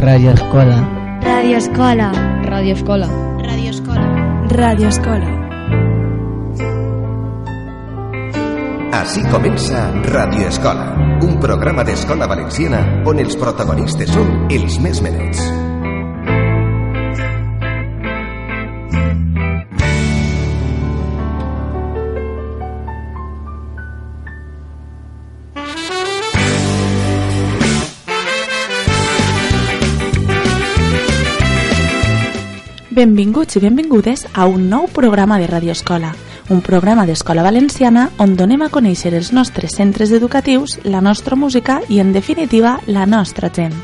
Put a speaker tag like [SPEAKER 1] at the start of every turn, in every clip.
[SPEAKER 1] Radio Escola.
[SPEAKER 2] Radio Escola.
[SPEAKER 3] Radio Escola.
[SPEAKER 2] Radio Escola.
[SPEAKER 4] Radio Escola.
[SPEAKER 5] Així comença Radio Escola, un programa d'escola valenciana on els protagonistes són els més menets.
[SPEAKER 4] Benvinguts i benvingudes a un nou programa de Radio Escola, un programa d'escola valenciana on donem a conèixer els nostres centres educatius, la nostra música i, en definitiva, la nostra gent.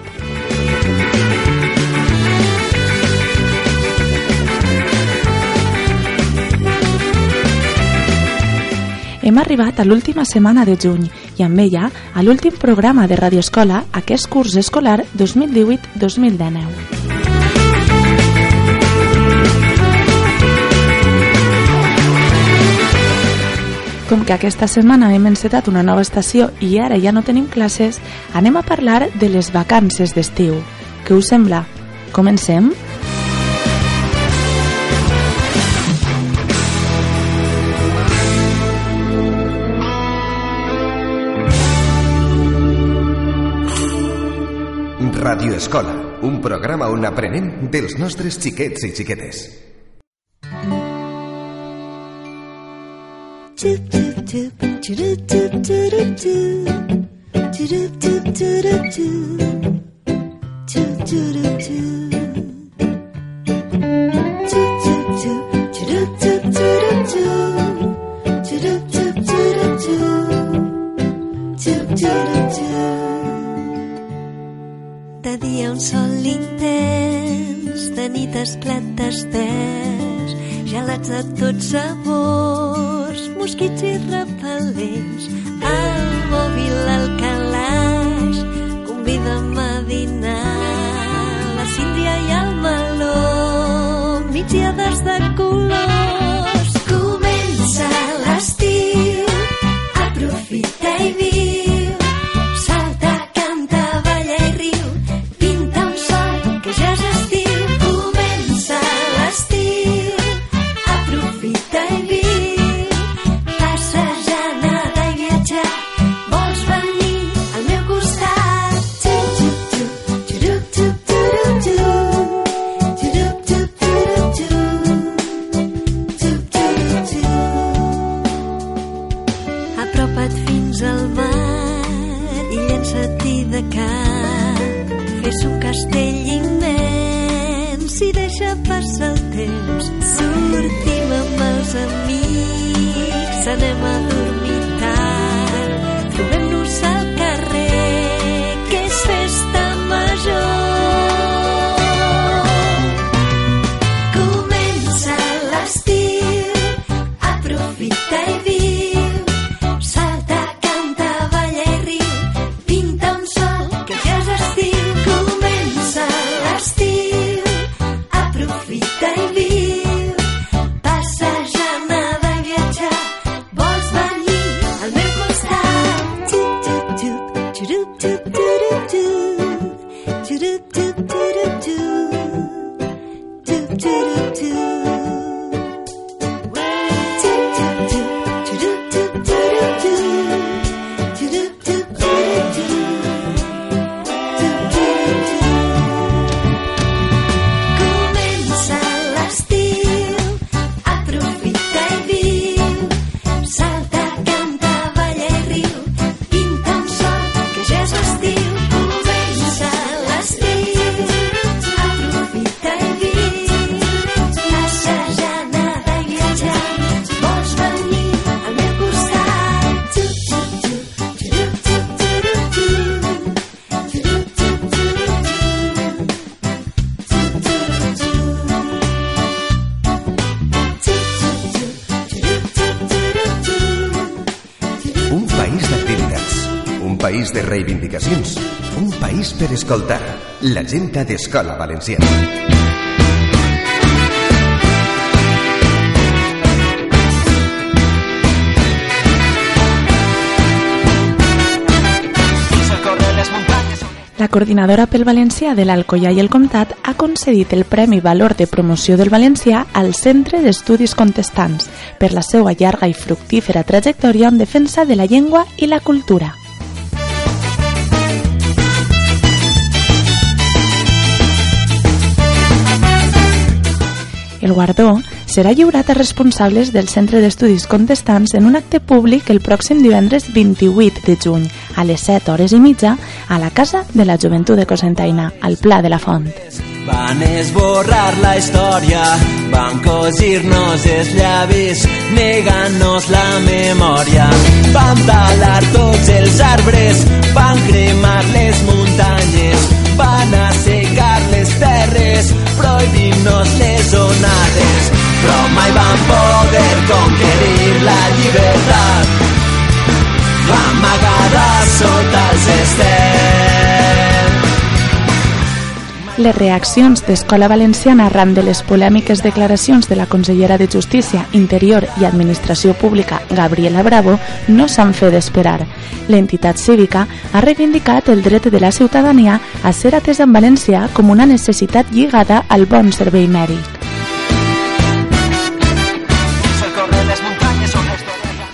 [SPEAKER 4] Hem arribat a l'última setmana de juny i amb ella a l'últim programa de Radio Escola aquest curs escolar 2018-2019. Com que aquesta setmana hem encetat una nova estació i ara ja no tenim classes, anem a parlar de les vacances d'estiu. Què us sembla? Comencem?
[SPEAKER 5] Radio Escola, un programa on aprenem dels nostres xiquets i xiquetes.
[SPEAKER 6] De dia un sol intens, de nit esclat d'estès, gelats de tots sabors, mosquits i repel·lents. El mòbil al calaix, convida'm a dinar, la síndria i el meló, migdiades de colors.
[SPEAKER 5] per escoltar la gent d'Escola Valenciana.
[SPEAKER 4] La coordinadora pel valencià de l'Alcoià i el Comtat ha concedit el Premi Valor de Promoció del Valencià al Centre d'Estudis Contestants per la seva llarga i fructífera trajectòria en defensa de la llengua i la cultura. El guardó serà lliurat a responsables del Centre d'Estudis Contestants en un acte públic el pròxim divendres 28 de juny a les 7 hores i mitja a la Casa de la Joventut de Cosentaina, al Pla de la Font.
[SPEAKER 3] Van esborrar la història, van cosir-nos els llavis, negant-nos la memòria. Van talar tots els arbres, van cremar les muntanyes, van assecar les terres, prohibint-nos les onades. Però mai van poder conquerir la llibertat. Va amagada sota
[SPEAKER 4] Les reaccions d'Escola Valenciana arran de les polèmiques declaracions de la consellera de Justícia, Interior i Administració Pública, Gabriela Bravo, no s'han fet d'esperar. L'entitat cívica ha reivindicat el dret de la ciutadania a ser atesa en valencià com una necessitat lligada al bon servei mèdic.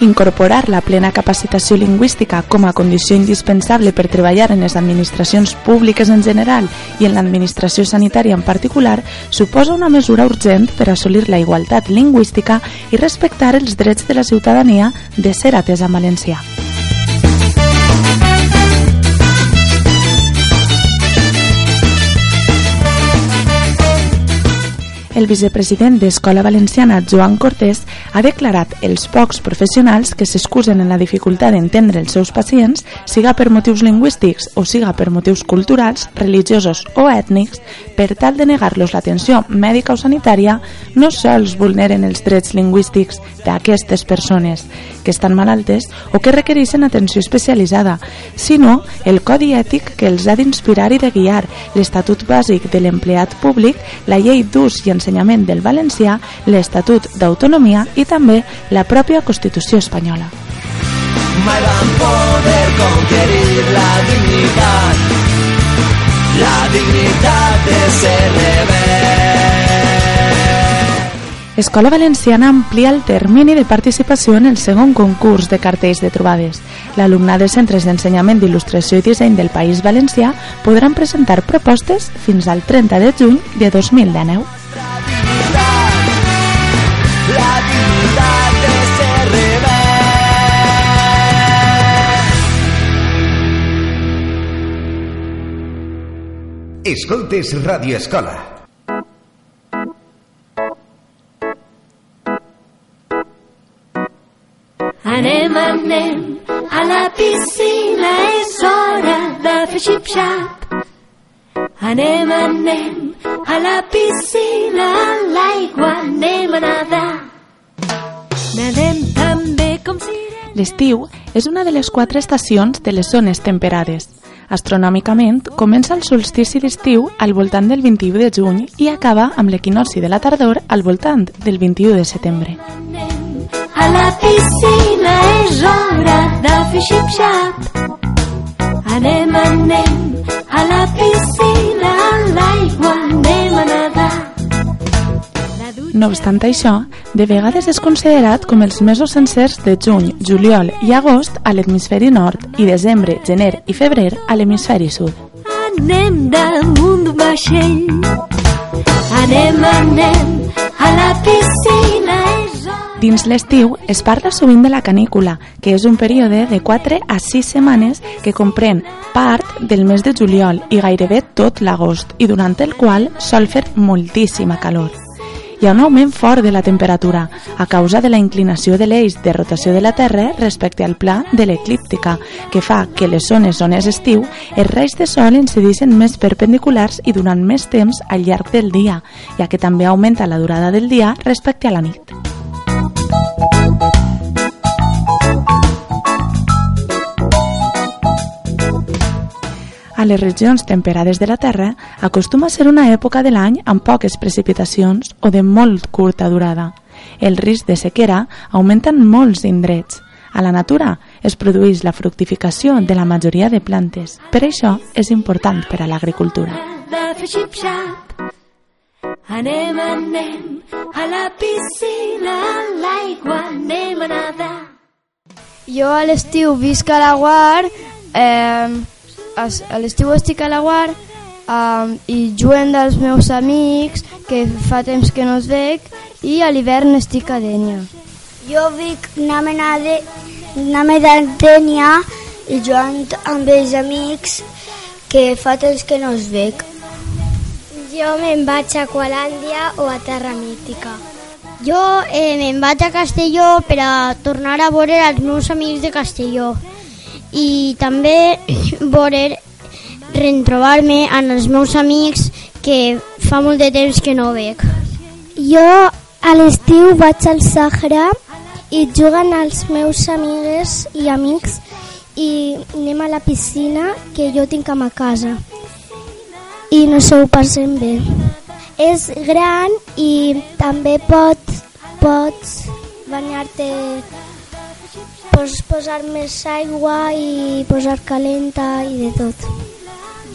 [SPEAKER 4] Incorporar la plena capacitació lingüística com a condició indispensable per treballar en les administracions públiques en general i en l'administració sanitària en particular suposa una mesura urgent per assolir la igualtat lingüística i respectar els drets de la ciutadania de ser atesa en valencià. El vicepresident d'Escola Valenciana, Joan Cortés, ha declarat els pocs professionals que s'excusen en la dificultat d'entendre els seus pacients, siga per motius lingüístics o siga per motius culturals, religiosos o ètnics, per tal de negar-los l'atenció mèdica o sanitària, no sols vulneren els drets lingüístics d'aquestes persones que estan malaltes o que requereixen atenció especialitzada, sinó el codi ètic que els ha d'inspirar i de guiar, l'Estatut Bàsic de l'Empleat Públic, la Llei d'Ús i Ensenyament del Valencià, l'Estatut d'Autonomia i també la pròpia Constitució espanyola.
[SPEAKER 3] mai van poder conquerir la dignitat, la dignitat de ser rebel.
[SPEAKER 4] Escola Valenciana amplia el termini de participació en el segon concurs de cartells de trobades. L'alumnat de centres d'ensenyament d'il·lustració i disseny del País Valencià podran presentar propostes fins al 30 de juny de 2019.
[SPEAKER 3] La dignitat de ser rebel.
[SPEAKER 5] Escoltes Radio Escola.
[SPEAKER 6] Anem, anem a la piscina, és hora de fer xip-xap. Anem, anem a la piscina, a l'aigua anem a nedar. Nedem també com si...
[SPEAKER 4] L'estiu és una de les quatre estacions de les zones temperades. Astronòmicament, comença el solstici d'estiu al voltant del 21 de juny i acaba amb l'equinoci de la tardor al voltant del 21 de setembre.
[SPEAKER 6] A la piscina és hora de fer xip-xap. Anem, anem a la piscina, a l'aigua anem a nedar.
[SPEAKER 4] No obstant això, de vegades és considerat com els mesos sencers de juny, juliol i agost a l'hemisferi nord i desembre, gener i febrer a l'hemisferi sud.
[SPEAKER 6] Anem damunt d'un vaixell. Anem, anem a la piscina, és.
[SPEAKER 4] Dins l'estiu es parla sovint de la canícula, que és un període de 4 a 6 setmanes que comprèn part del mes de juliol i gairebé tot l'agost i durant el qual sol fer moltíssima calor. Hi ha un augment fort de la temperatura a causa de la inclinació de l'eix de rotació de la Terra respecte al pla de l'eclíptica, que fa que les zones on és estiu els raigs de sol incideixen més perpendiculars i durant més temps al llarg del dia, ja que també augmenta la durada del dia respecte a la nit. A les regions temperades de la Terra acostuma a ser una època de l'any amb poques precipitacions o de molt curta durada. El risc de sequera augmenta en molts indrets. A la natura es produeix la fructificació de la majoria de plantes. Per això és important per a l'agricultura.
[SPEAKER 6] Anem, anem a la piscina, a l'aigua, anem a nedar.
[SPEAKER 2] Jo a l'estiu visc a la Guar, eh, a l'estiu estic a la Guar eh, i juguen dels meus amics que fa temps que no els veig i a l'hivern estic a Dènia.
[SPEAKER 7] Jo vic una mena de una mena d'Antènia i jugant amb els amics que fa temps que no els veig.
[SPEAKER 8] Jo me'n vaig a Qualàndia o a Terra Mítica. Jo eh, me'n vaig a Castelló per a tornar a veure els meus amics de Castelló i també veure retrobar-me amb els meus amics que fa molt de temps que no veig.
[SPEAKER 7] Jo a l'estiu vaig al Sàhara i juguen els meus amigues i amics i anem a la piscina que jo tinc a ma casa i no s'ho passem bé. És gran i també pots, pots banyar-te pots posar més aigua i posar calenta i de tot.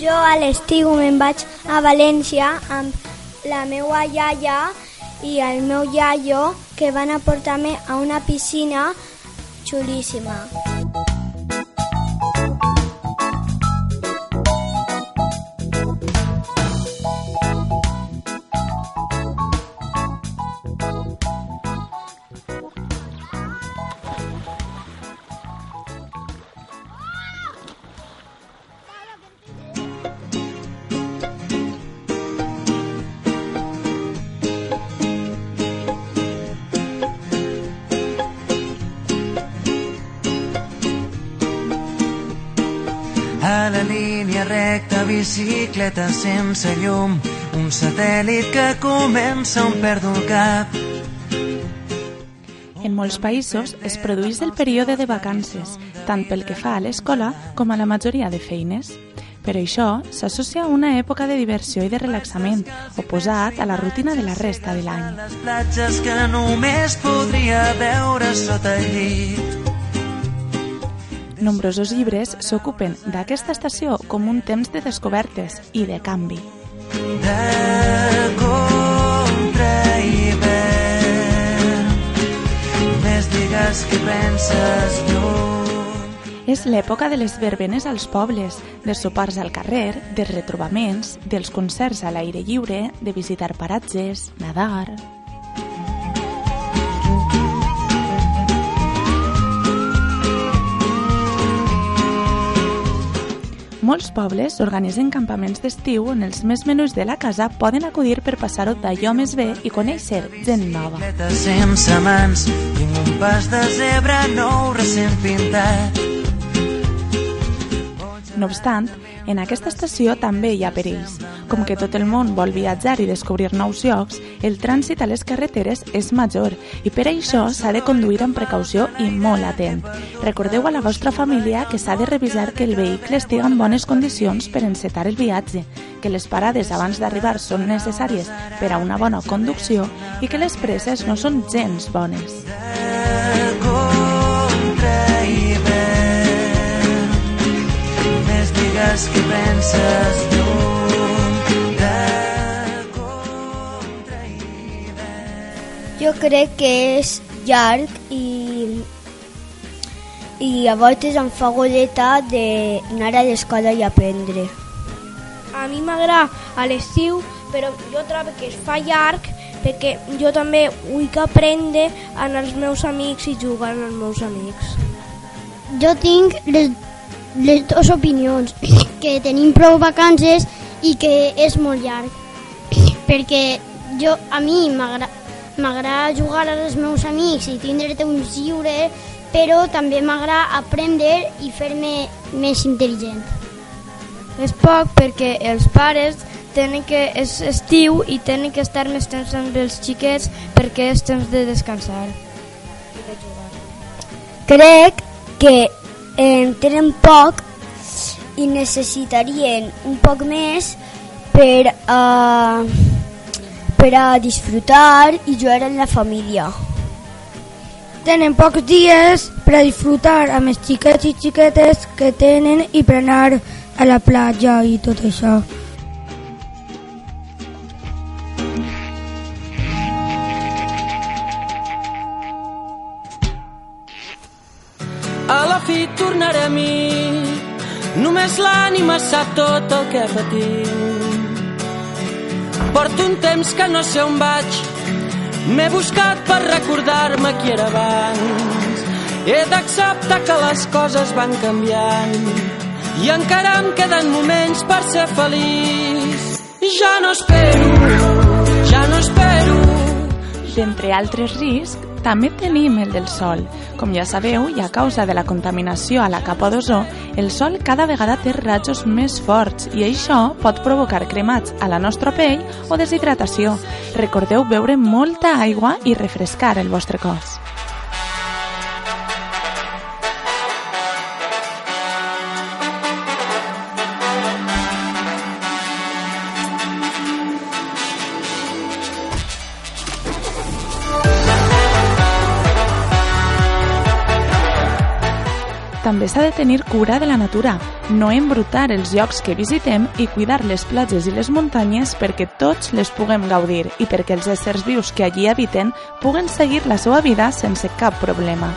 [SPEAKER 7] Jo a l'estiu me'n vaig a València amb la meua iaia i el meu iaio que van a portar-me a una piscina xulíssima.
[SPEAKER 3] Bicicleta sense llum, un satèl·lit que comença on perdo el cap.
[SPEAKER 4] En molts països es produeix el període de vacances, tant pel que fa a l'escola com a la majoria de feines. Per això s'associa a una època de diversió i de relaxament, oposat a la rutina de la resta de l'any.
[SPEAKER 3] Les platges que només podria veure sota el llit.
[SPEAKER 4] Nombrosos llibres s'ocupen d'aquesta estació com un temps de descobertes i de canvi.
[SPEAKER 3] De contra hivern, més digues que penses lluny.
[SPEAKER 4] És l'època de les verbenes als pobles, de sopars al carrer, dels retrobaments, dels concerts a l'aire lliure, de visitar paratges, nadar... Molts pobles organitzen campaments d'estiu on els més menuts de la casa poden acudir per passar-ho d'allò més bé i conèixer gent nova.
[SPEAKER 3] Sense tinc un pas de zebra nou recent pintat.
[SPEAKER 4] No obstant, en aquesta estació també hi ha perills. Com que tot el món vol viatjar i descobrir nous llocs, el trànsit a les carreteres és major i per això s'ha de conduir amb precaució i molt atent. Recordeu a la vostra família que s'ha de revisar que el vehicle estigui en bones condicions per encetar el viatge, que les parades abans d'arribar són necessàries per a una bona conducció i que les presses no són gens bones.
[SPEAKER 3] Que penses lluny. De.
[SPEAKER 7] Jo crec que és llarg i, i a voltes em fa goleta d'anar a l'escola i aprendre.
[SPEAKER 9] A mi m'agrada a l'estiu, però jo trobo que es fa llarg perquè jo també vull aprendre amb els meus amics i jugar amb els meus amics.
[SPEAKER 8] Jo tinc les, les dues opinions, que tenim prou vacances i que és molt llarg. Perquè jo, a mi m'agrada jugar amb els meus amics i tindre temps lliure, però també m'agrada aprendre i fer-me més intel·ligent.
[SPEAKER 2] És poc perquè els pares tenen que és estiu i tenen que estar més temps amb els xiquets perquè és temps de descansar.
[SPEAKER 7] Crec que en tenen poc i necessitarien un poc més per a, per a disfrutar i jugar amb la família.
[SPEAKER 9] Tenen pocs dies,
[SPEAKER 10] per a disfrutar amb els xiquets i xiquetes que tenen i per anar a la platja i tot això.
[SPEAKER 11] Tornaré a mi, només l'ànima sap tot el que patim. Porto un temps que no sé on vaig, m'he buscat per recordar-me qui era abans. He d'acceptar que les coses van canviant i encara em queden moments per ser feliç. Ja no espero, ja no espero.
[SPEAKER 4] D'entre altres riscs, també tenim el del sol. Com ja sabeu, i a causa de la contaminació a la capa d'ozó, el sol cada vegada té rajos més forts i això pot provocar cremats a la nostra pell o deshidratació. Recordeu beure molta aigua i refrescar el vostre cos. També s'ha de tenir cura de la natura, no embrutar els llocs que visitem i cuidar les platges i les muntanyes perquè tots les puguem gaudir i perquè els éssers vius que allí habiten puguen seguir la seva vida sense cap problema.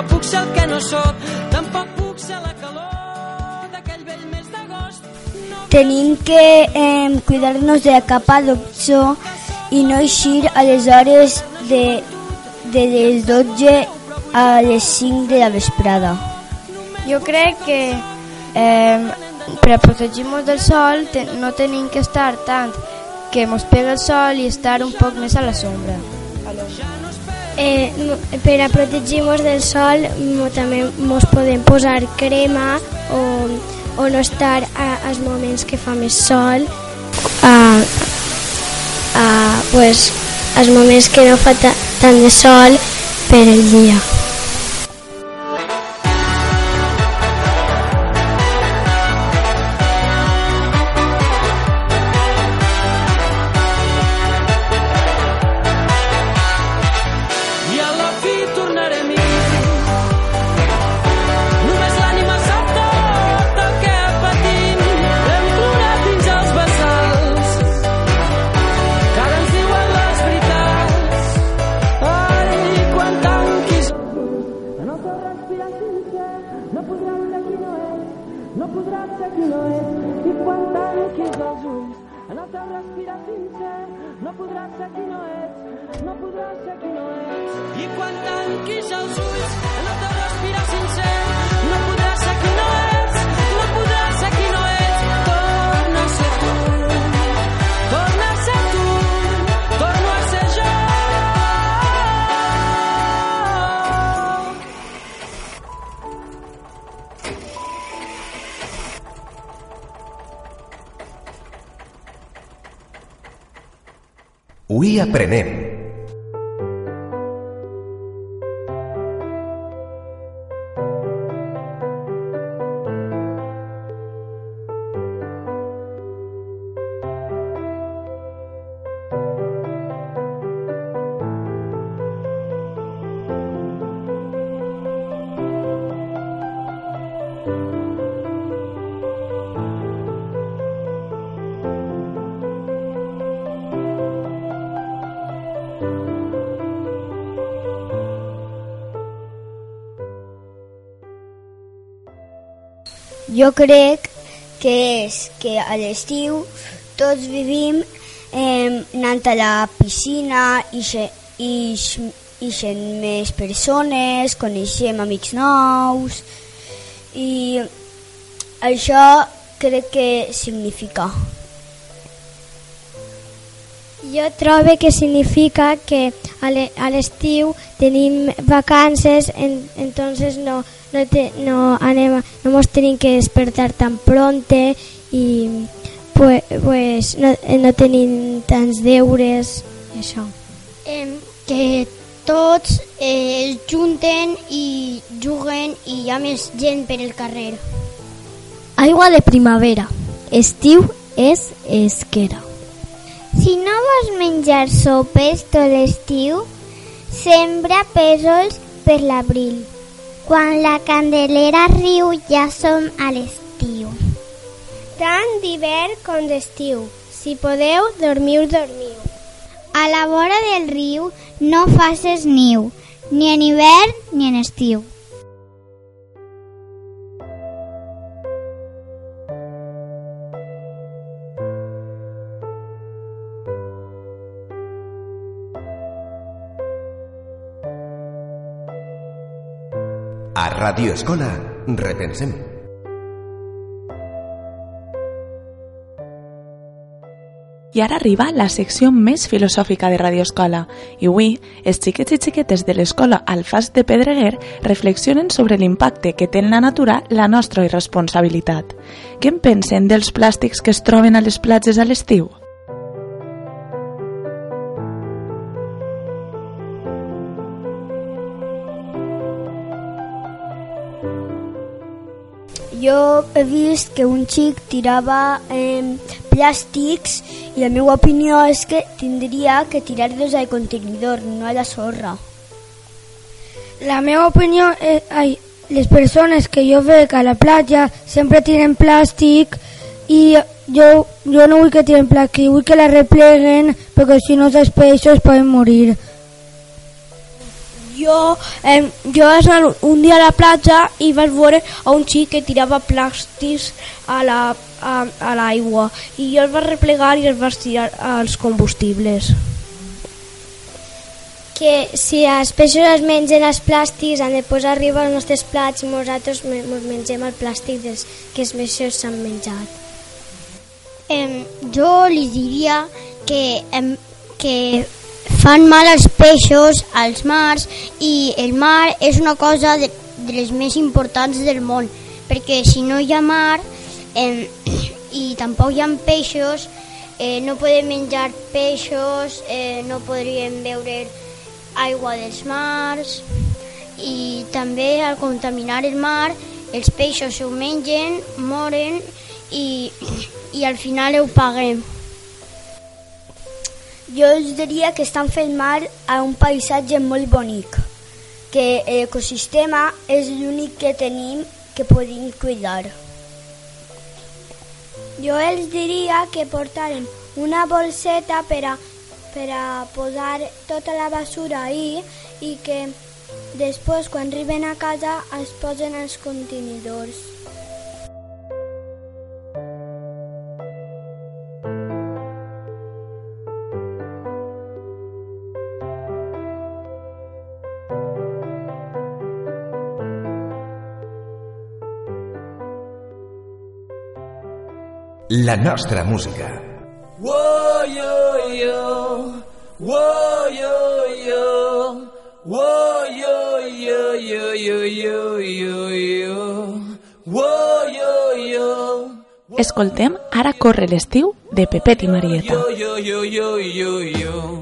[SPEAKER 11] No puc ser el que no sóc tampoc puc ser la calor d'aquell vell mes d'agost
[SPEAKER 12] Tenim que eh, cuidar-nos de la capa d'ozó i no eixir a les hores de, de les 12 a les 5 de la vesprada.
[SPEAKER 2] Jo crec que eh, per protegir-nos del sol te, no tenim que estar tant que mos pega el sol i estar un poc més a la sombra.
[SPEAKER 13] Eh, per a protegir-nos del sol també mos podem posar crema o, o no estar a, als moments que fa més sol a, a, pues, als moments que no fa ta, tant de sol per el dia.
[SPEAKER 11] En el teu respirar sincer no podràs ser qui no ets no podràs ser qui no ets i quan tanquis els ulls en el teu respirar sincer no podràs ser qui no ets
[SPEAKER 5] Avui aprenem.
[SPEAKER 12] Jo crec que és que a l'estiu tots vivim eh, anant a la piscina i, i, i xen més persones, coneixem amics nous i això crec que significa.
[SPEAKER 13] Jo trobo que significa que a le- a l'estiu tenim vacances, en, entonces no, no, te, no, anem, no mos tenim que despertar tan pronte i pues, pues no, eh, no tenim tants deures i això.
[SPEAKER 8] Em, que tots eh, es junten i juguen i hi ha més gent per el carrer.
[SPEAKER 7] Aigua de primavera. Estiu és esquera.
[SPEAKER 14] Si no vols menjar sopes tot l'estiu, sembra pèsols per l'abril. Quan la candelera riu ja som a l'estiu.
[SPEAKER 13] Tant d'hivern com d'estiu. Si podeu, dormiu, dormiu.
[SPEAKER 14] A la vora del riu no faces niu, ni en hivern ni en estiu.
[SPEAKER 5] A Radio Escola, repensem.
[SPEAKER 4] I ara arriba la secció més filosòfica de Radio Escola i avui els xiquets i xiquetes de l'escola Alfàs de Pedreguer reflexionen sobre l'impacte que té en la natura la nostra irresponsabilitat. Què en pensen dels plàstics que es troben a les platges a l'estiu?
[SPEAKER 12] He vist que un xic tirava eh, plàstics i la meva opinió és que tindria que tirar-los al contenidor, no a la sorra.
[SPEAKER 10] La meva opinió és... Ai, les persones que jo veig a la platja sempre tiren plàstic i jo, jo no vull que tiren plàstic, vull que la repleguen perquè si no els peixos poden morir.
[SPEAKER 9] Jo, eh, jo vaig anar un dia a la platja i vaig veure a un xic que tirava plàstics a la a, a l'aigua i jo els vaig replegar i els vaig tirar als combustibles.
[SPEAKER 13] Que si els peixos es mengen els plàstics han de posar arriba als nostres plats i nosaltres mos mengem el plàstic dels que els peixos s'han menjat.
[SPEAKER 8] Em, jo li diria que, em, que fan mal als peixos, als mars, i el mar és una cosa de, de les més importants del món, perquè si no hi ha mar em, i tampoc hi ha peixos, eh, no podem menjar peixos, eh, no podríem beure aigua dels mars, i també al contaminar el mar els peixos s'ho mengen, moren i, i al final ho paguem.
[SPEAKER 12] Jo els diria que estan fent mal a un paisatge molt bonic, que l'ecosistema és l'únic que tenim que podem cuidar.
[SPEAKER 13] Jo els diria que portaren una bolseta per a, per a posar tota la basura ahí i que després quan arriben a casa es posen els contenidors.
[SPEAKER 5] La nostra música.
[SPEAKER 15] Whoa, yo, yo. Whoa, yo, yo. Whoa, yo, yo, yo, yo, yo, yo, yo. Whoa, yo, yo.
[SPEAKER 4] Escoltem Ara corre l'estiu de Pepet i Marieta.
[SPEAKER 15] Yo, yo, yo, yo, yo, yo.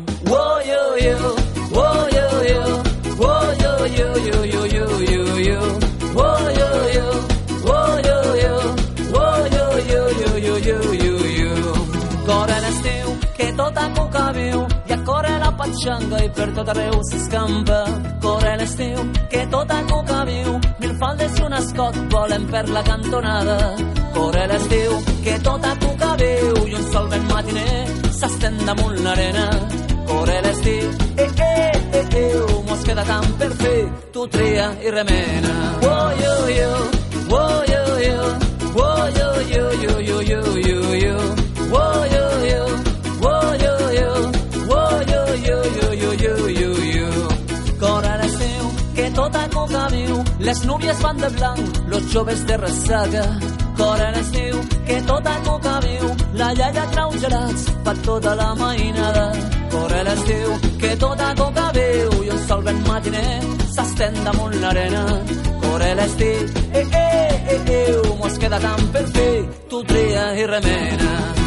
[SPEAKER 15] Patxanga i per tot arreu s'escampa. Corre l'estiu, que tot a cuca viu, mil faldes i un escot volen per la cantonada. Corre l'estiu, que tot a cuca viu, i un sol ben matiner s'estén damunt l'arena. Corre l'estiu, eh, eh, eh, eh, mos queda tant per fer, tu tria i remena. Oh, yo, oh, les núvies van de blanc, los joves de ressaca. Corre l'estiu, que tot a coca viu, la iaia trau gelats per tota la mainada. Corre l'estiu, que tot a coca viu, i un sol ben matiner s'estén damunt l'arena. Corre l'estiu, eh, eh, eh, eh, mos queda tant per fer, tu tria i remena.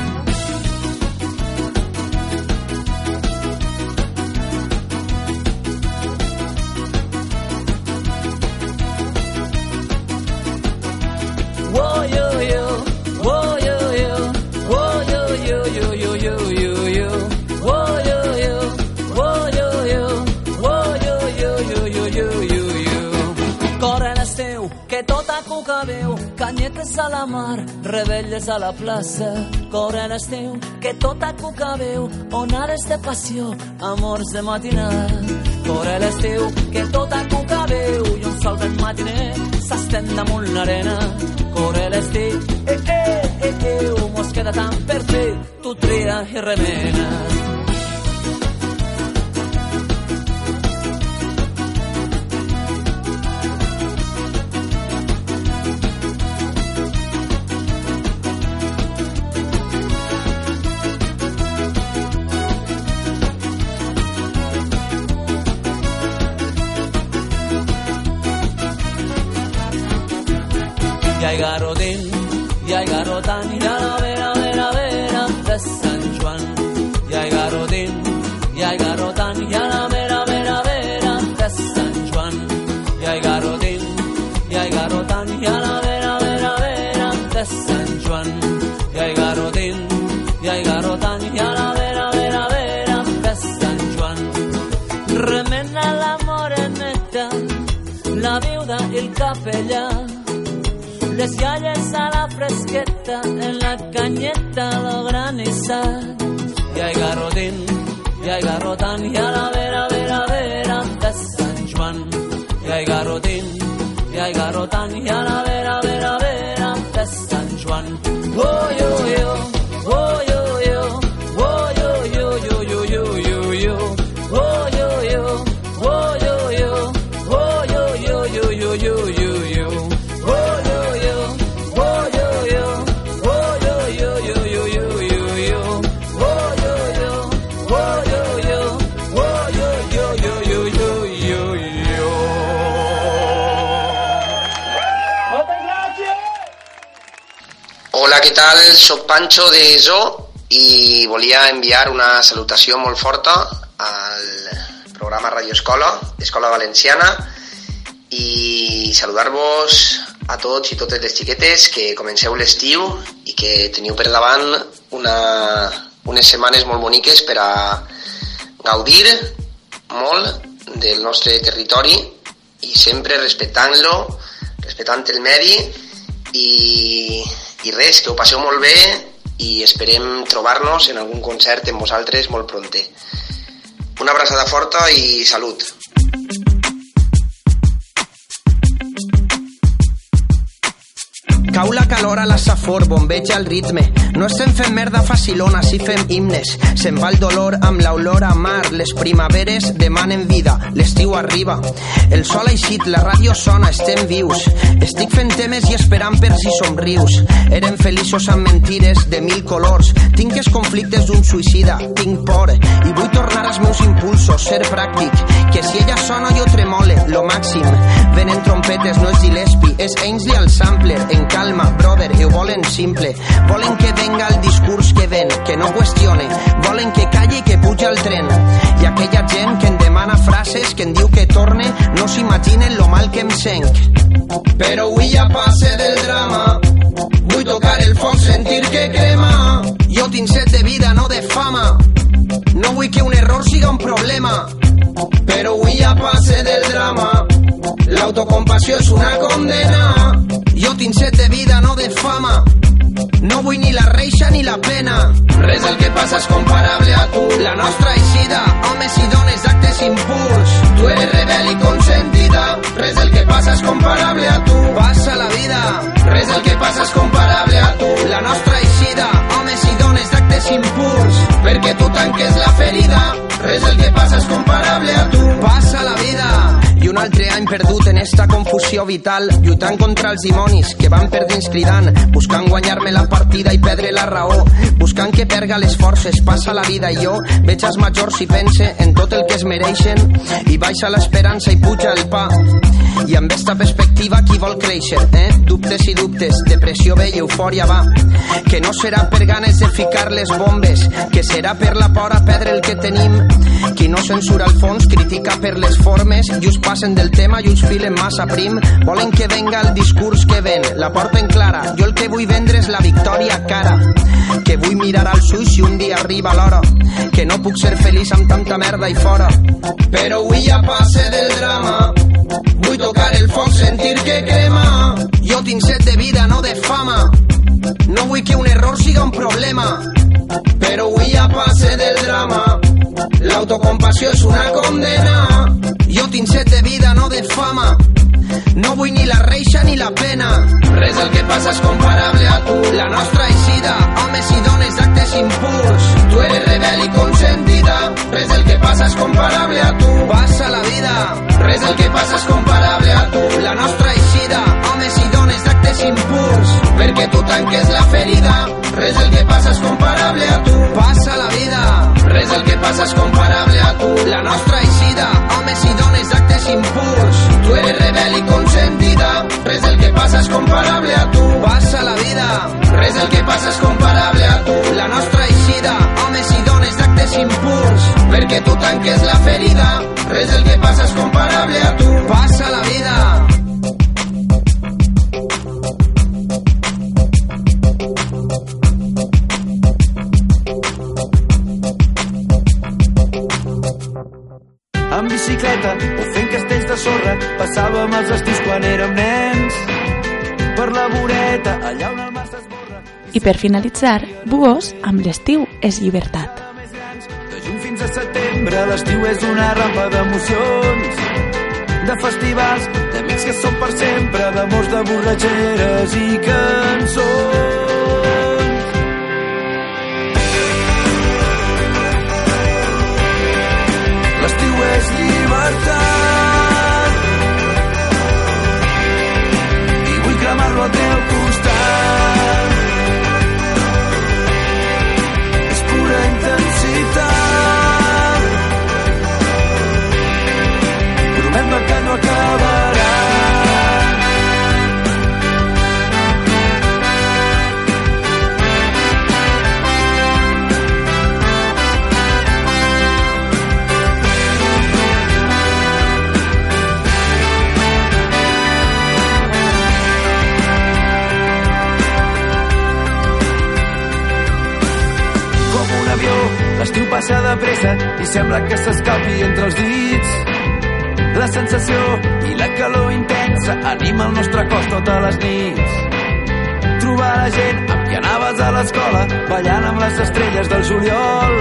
[SPEAKER 15] Tota canyetes a la mar, rebelles a la plaça, cor en estiu, que tota cuca veu, onades de passió, amors de matinada. Corre l'estiu, que tota cuca veu, i un sol vent matiner s'estén damunt l'arena. Corre l'estiu, eh, eh, eh, eh, mos queda tant per fer, tu tria i remena. Les iaies a la fresqueta, en la canyeta lo granissat. I hay garrotín, i hay garrotant, i a la vera, vera, vera de Sant Joan. I hay garrotín, i hay garrotant, i a la vera, vera, vera de Sant Joan. Oh, yo, yo,
[SPEAKER 16] tal? Soc Pancho de Zo i volia enviar una salutació molt forta al programa Radio Escola, Escola Valenciana, i saludar-vos a tots i totes les xiquetes que comenceu l'estiu i que teniu per davant una, unes setmanes molt boniques per a gaudir molt del nostre territori i sempre respectant-lo, respectant el medi i, i res, que ho passeu molt bé i esperem trobar-nos en algun concert amb vosaltres molt pronte. Una abraçada forta i salut.
[SPEAKER 17] Cau la calor a la safor, bombeja el ritme. No estem fent merda facilona, si fem himnes. Se'n va el dolor amb l'olor a mar. Les primaveres demanen vida, l'estiu arriba. El sol ha eixit, la ràdio sona, estem vius. Estic fent temes i esperant per si somrius. Eren feliços amb mentires de mil colors. Tinc els conflictes d'un suïcida, tinc por. I vull tornar als meus impulsos, ser pràctic. Que si ella sona jo tremole, lo màxim. Venen trompetes, no és Gillespie, és Ainsley al sampler. En calma, brother, ho volen simple. Volen que venga el discurs que ven, que no qüestione. Volen que calli i que puja el tren. I aquella gent que em demana frases, que em diu que torne, no s'imaginen lo mal que em senc. Però avui ja passe del drama. Vull tocar el foc, sentir que crema. Jo tinc set de vida, no de fama. No vull que un error siga un problema. Però avui ja passe del drama. L'autocompassió és una condena. Jo tinc set de vida, no de fama. No vull ni la reixa ni la pena. Res del que passa és comparable a tu. La nostra eixida, homes i dones d'actes impurs. Tu eres rebel i consentida. Res del que passa és comparable a tu. Passa la vida. Res del que passa és comparable a tu. La nostra eixida, homes i dones d'actes impurs. Perquè tu tanques la ferida. Res del que passa és comparable a tu. Un altre any perdut en esta confusió vital, lluitant contra els dimonis que van perdents cridant, buscant guanyar-me la partida i perdre la raó, buscant que perga les forces, passa la vida i jo veig els majors i pense en tot el que es mereixen i baixa l'esperança i puja el pa. I amb esta perspectiva qui vol créixer, eh? Dubtes i dubtes, depressió ve i eufòria va. Que no serà per ganes de ficar les bombes, que serà per la por a perdre el que tenim. Qui no censura el fons critica per les formes i us passen del tema i us filen massa prim. Volen que venga el discurs que ven, la porten clara. Jo el que vull vendre és la victòria cara. Que vull mirar als ulls si un dia arriba l'hora. Que no puc ser feliç amb tanta merda i fora. Però avui ja passe del drama. Vull tocar el foc, sentir que crema. Jo tinc set de vida, no de fama. No vull que un error siga un problema, però avui ja passe del drama. L'autocompassió és una condena. Jo tinc set de vida, no de fama. No vull ni la reixa ni la pena. Res del que passa és comparable a tu. La nostra eixida, homes i dones d'actes impurs. Tu eres rebel i consentida. Res del que passa és comparable a tu. Passa la vida. Res del que passa és comparable a tu. La nostra eixida, homes i dones d'actes impurs. Perquè tu tanques la ferida. Res del que passa és comparable a tu. Passa la vida. Res del que passa és comparable a tu. La nostra eixida, homes i dones d'actes impurs. Tu eres rebel i consentida. Res del que passa és comparable a tu. Passa la vida. Res del que passa és comparable a tu. La nostra eixida, homes i dones d'actes impurs. Perquè tu tanques la ferida. Res del que passa és comparable a tu. Passa la vida.
[SPEAKER 18] Amb bicicleta o fent castells de sorra. Passàvem els estius quan érem nens. Per la voreta allà on el mar s'esborra
[SPEAKER 4] I per finalitzar, Buos amb l'estiu és llibertat.
[SPEAKER 18] de juny fins a setembre l'estiu és una rampa d'emocions. De festivals, d'amics que són per sempre d'amors, de borratxeres i cançons L'estiu és llibertat. I vull cremar-lo al teu avió. L'estiu passa de pressa i sembla que s'escapi entre els dits. La sensació i la calor intensa anima el nostre cos totes les nits. Trobar la gent amb qui anaves a l'escola, ballant amb les estrelles del juliol.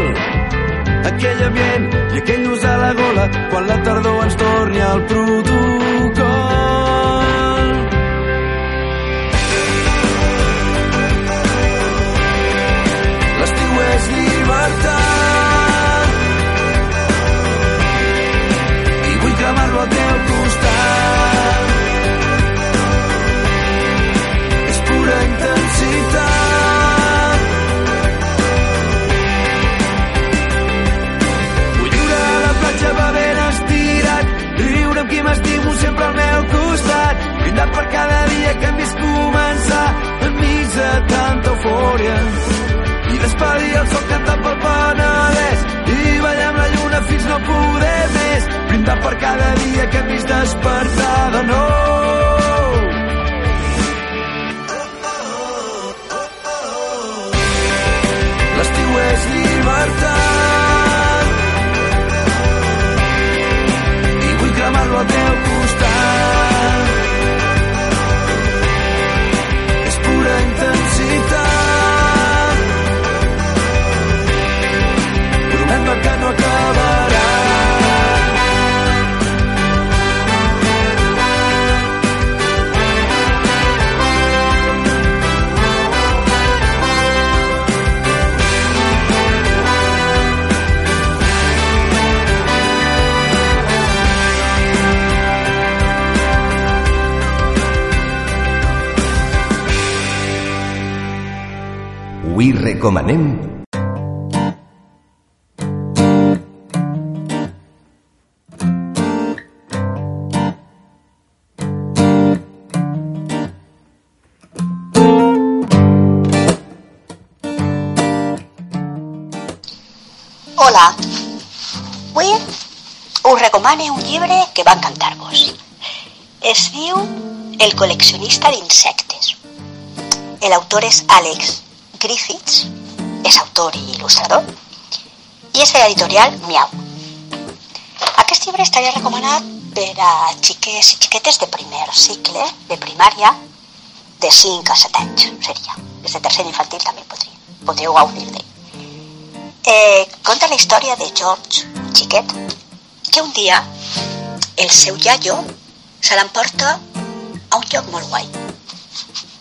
[SPEAKER 18] Aquell ambient i aquell nus a la gola quan la tardor ens torni al protocol. M'estimo sempre al meu costat, brindar per cada dia que hem vist començar enmig de tanta eufòria. I despedir el sol cantant pel Penedès i ballar amb la lluna fins no poder més. Brindar per cada dia que hem vist despertar de nou
[SPEAKER 5] Avui recomanem
[SPEAKER 19] Hola. Avui us recomano un llibre que va encantar-vos. Es diu El col·leccionista d'insectes. L'autor és Alex Griffiths, és autor i il·lustrador, i és de l'editorial Miau. Aquest llibre estaria recomanat per a xiques i xiquetes de primer cicle, de primària, de 5 a 7 anys, seria. Des de tercer infantil també podria, podríeu gaudir d'ell. Eh, conta la història de George, un xiquet, que un dia el seu iaio se l'emporta a un lloc molt guai,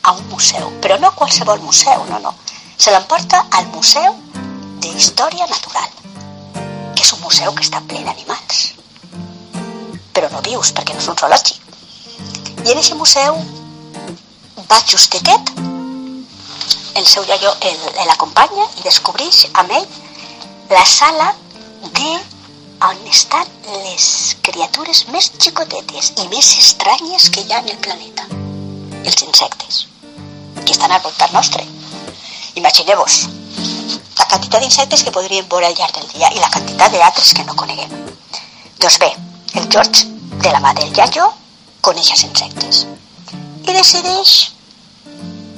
[SPEAKER 19] a un museu, però no qualsevol museu, no, no. Se l'emporta al Museu d'Història Natural, que és un museu que està ple d'animals, però no vius perquè no és un zoològic. I en aquest museu va justetet, el seu iaio l'acompanya i descobreix amb ell la sala de on estan les criatures més xicotetes i més estranyes que hi ha en el planeta, els insectes, que estan al voltant nostre. Imagineu-vos la quantitat d'insectes que podríem veure al llarg del dia i la quantitat d'altres que no coneguem. Doncs bé, el George, de la mà del iaio, coneix els insectes i decideix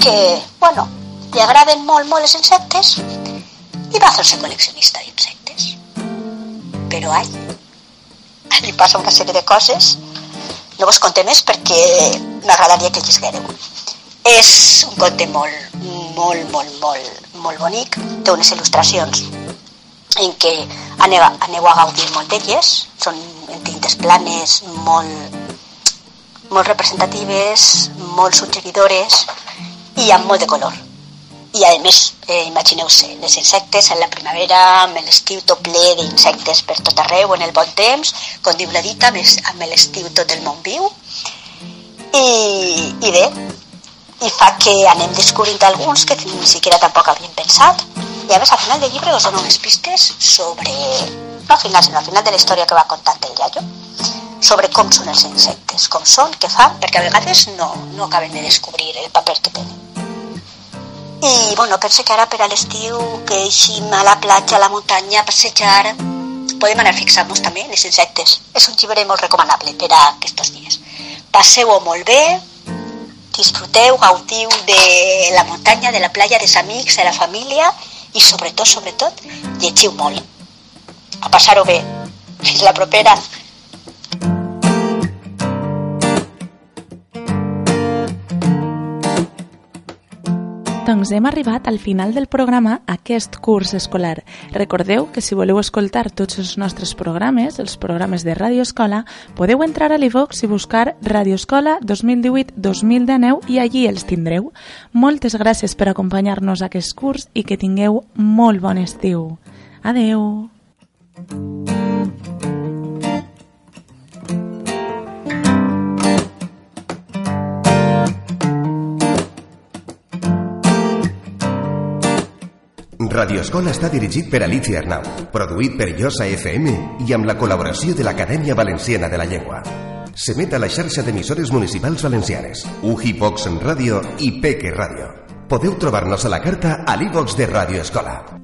[SPEAKER 19] que, bueno, li agraden molt, molt els insectes i va fer-se col·leccionista d'insectes. Però ai, li passa una sèrie de coses, no vos conté més perquè m'agradaria que llisguereu. És un conte molt, molt, molt, molt, molt bonic, té unes il·lustracions en què aneu, aneu a gaudir molt d'elles, són tintes planes molt, molt representatives, molt suggeridores i amb molt de color. I a més, eh, imagineu-se, els insectes en la primavera, amb l'estiu tot ple d'insectes per tot arreu, en el bon temps, com diu la dita, amb l'estiu tot el món viu. I, i bé, i fa que anem descobrint alguns que ni siquiera tampoc havíem pensat. I a més, al final del llibre us dono unes pistes sobre... No al final, sinó al final de la història que va contant el iaio, sobre com són els insectes, com són, què fan, perquè a vegades no, no acaben de descobrir el paper que tenen. I, bueno, penso que ara per a l'estiu que eixim a la platja, a la muntanya, a passejar, podem anar fixant-nos també en els insectes. És un llibre molt recomanable per a aquests dies. Passeu-ho molt bé, disfruteu, gaudiu de la muntanya, de la platja, dels amics, de la família i sobretot, sobretot, llegiu molt. A passar-ho bé. Fins la propera.
[SPEAKER 4] Doncs hem arribat al final del programa aquest curs escolar. Recordeu que si voleu escoltar tots els nostres programes, els programes de Ràdio Escola, podeu entrar a l'Ivox i buscar Ràdio Escola 2018-2019 i allí els tindreu. Moltes gràcies per acompanyar-nos a aquest curs i que tingueu molt bon estiu. Adeu!
[SPEAKER 5] Radio Escola està dirigit per Alicia Arnau, produït per Josa FM i amb la col·laboració de l'Acadèmia Valenciana de la Llengua. S'emet a la xarxa d'emissores municipals valencianes, UJI Vox Ràdio i Peque Ràdio. Podeu trobar-nos a la carta a l'e de Radio Escola.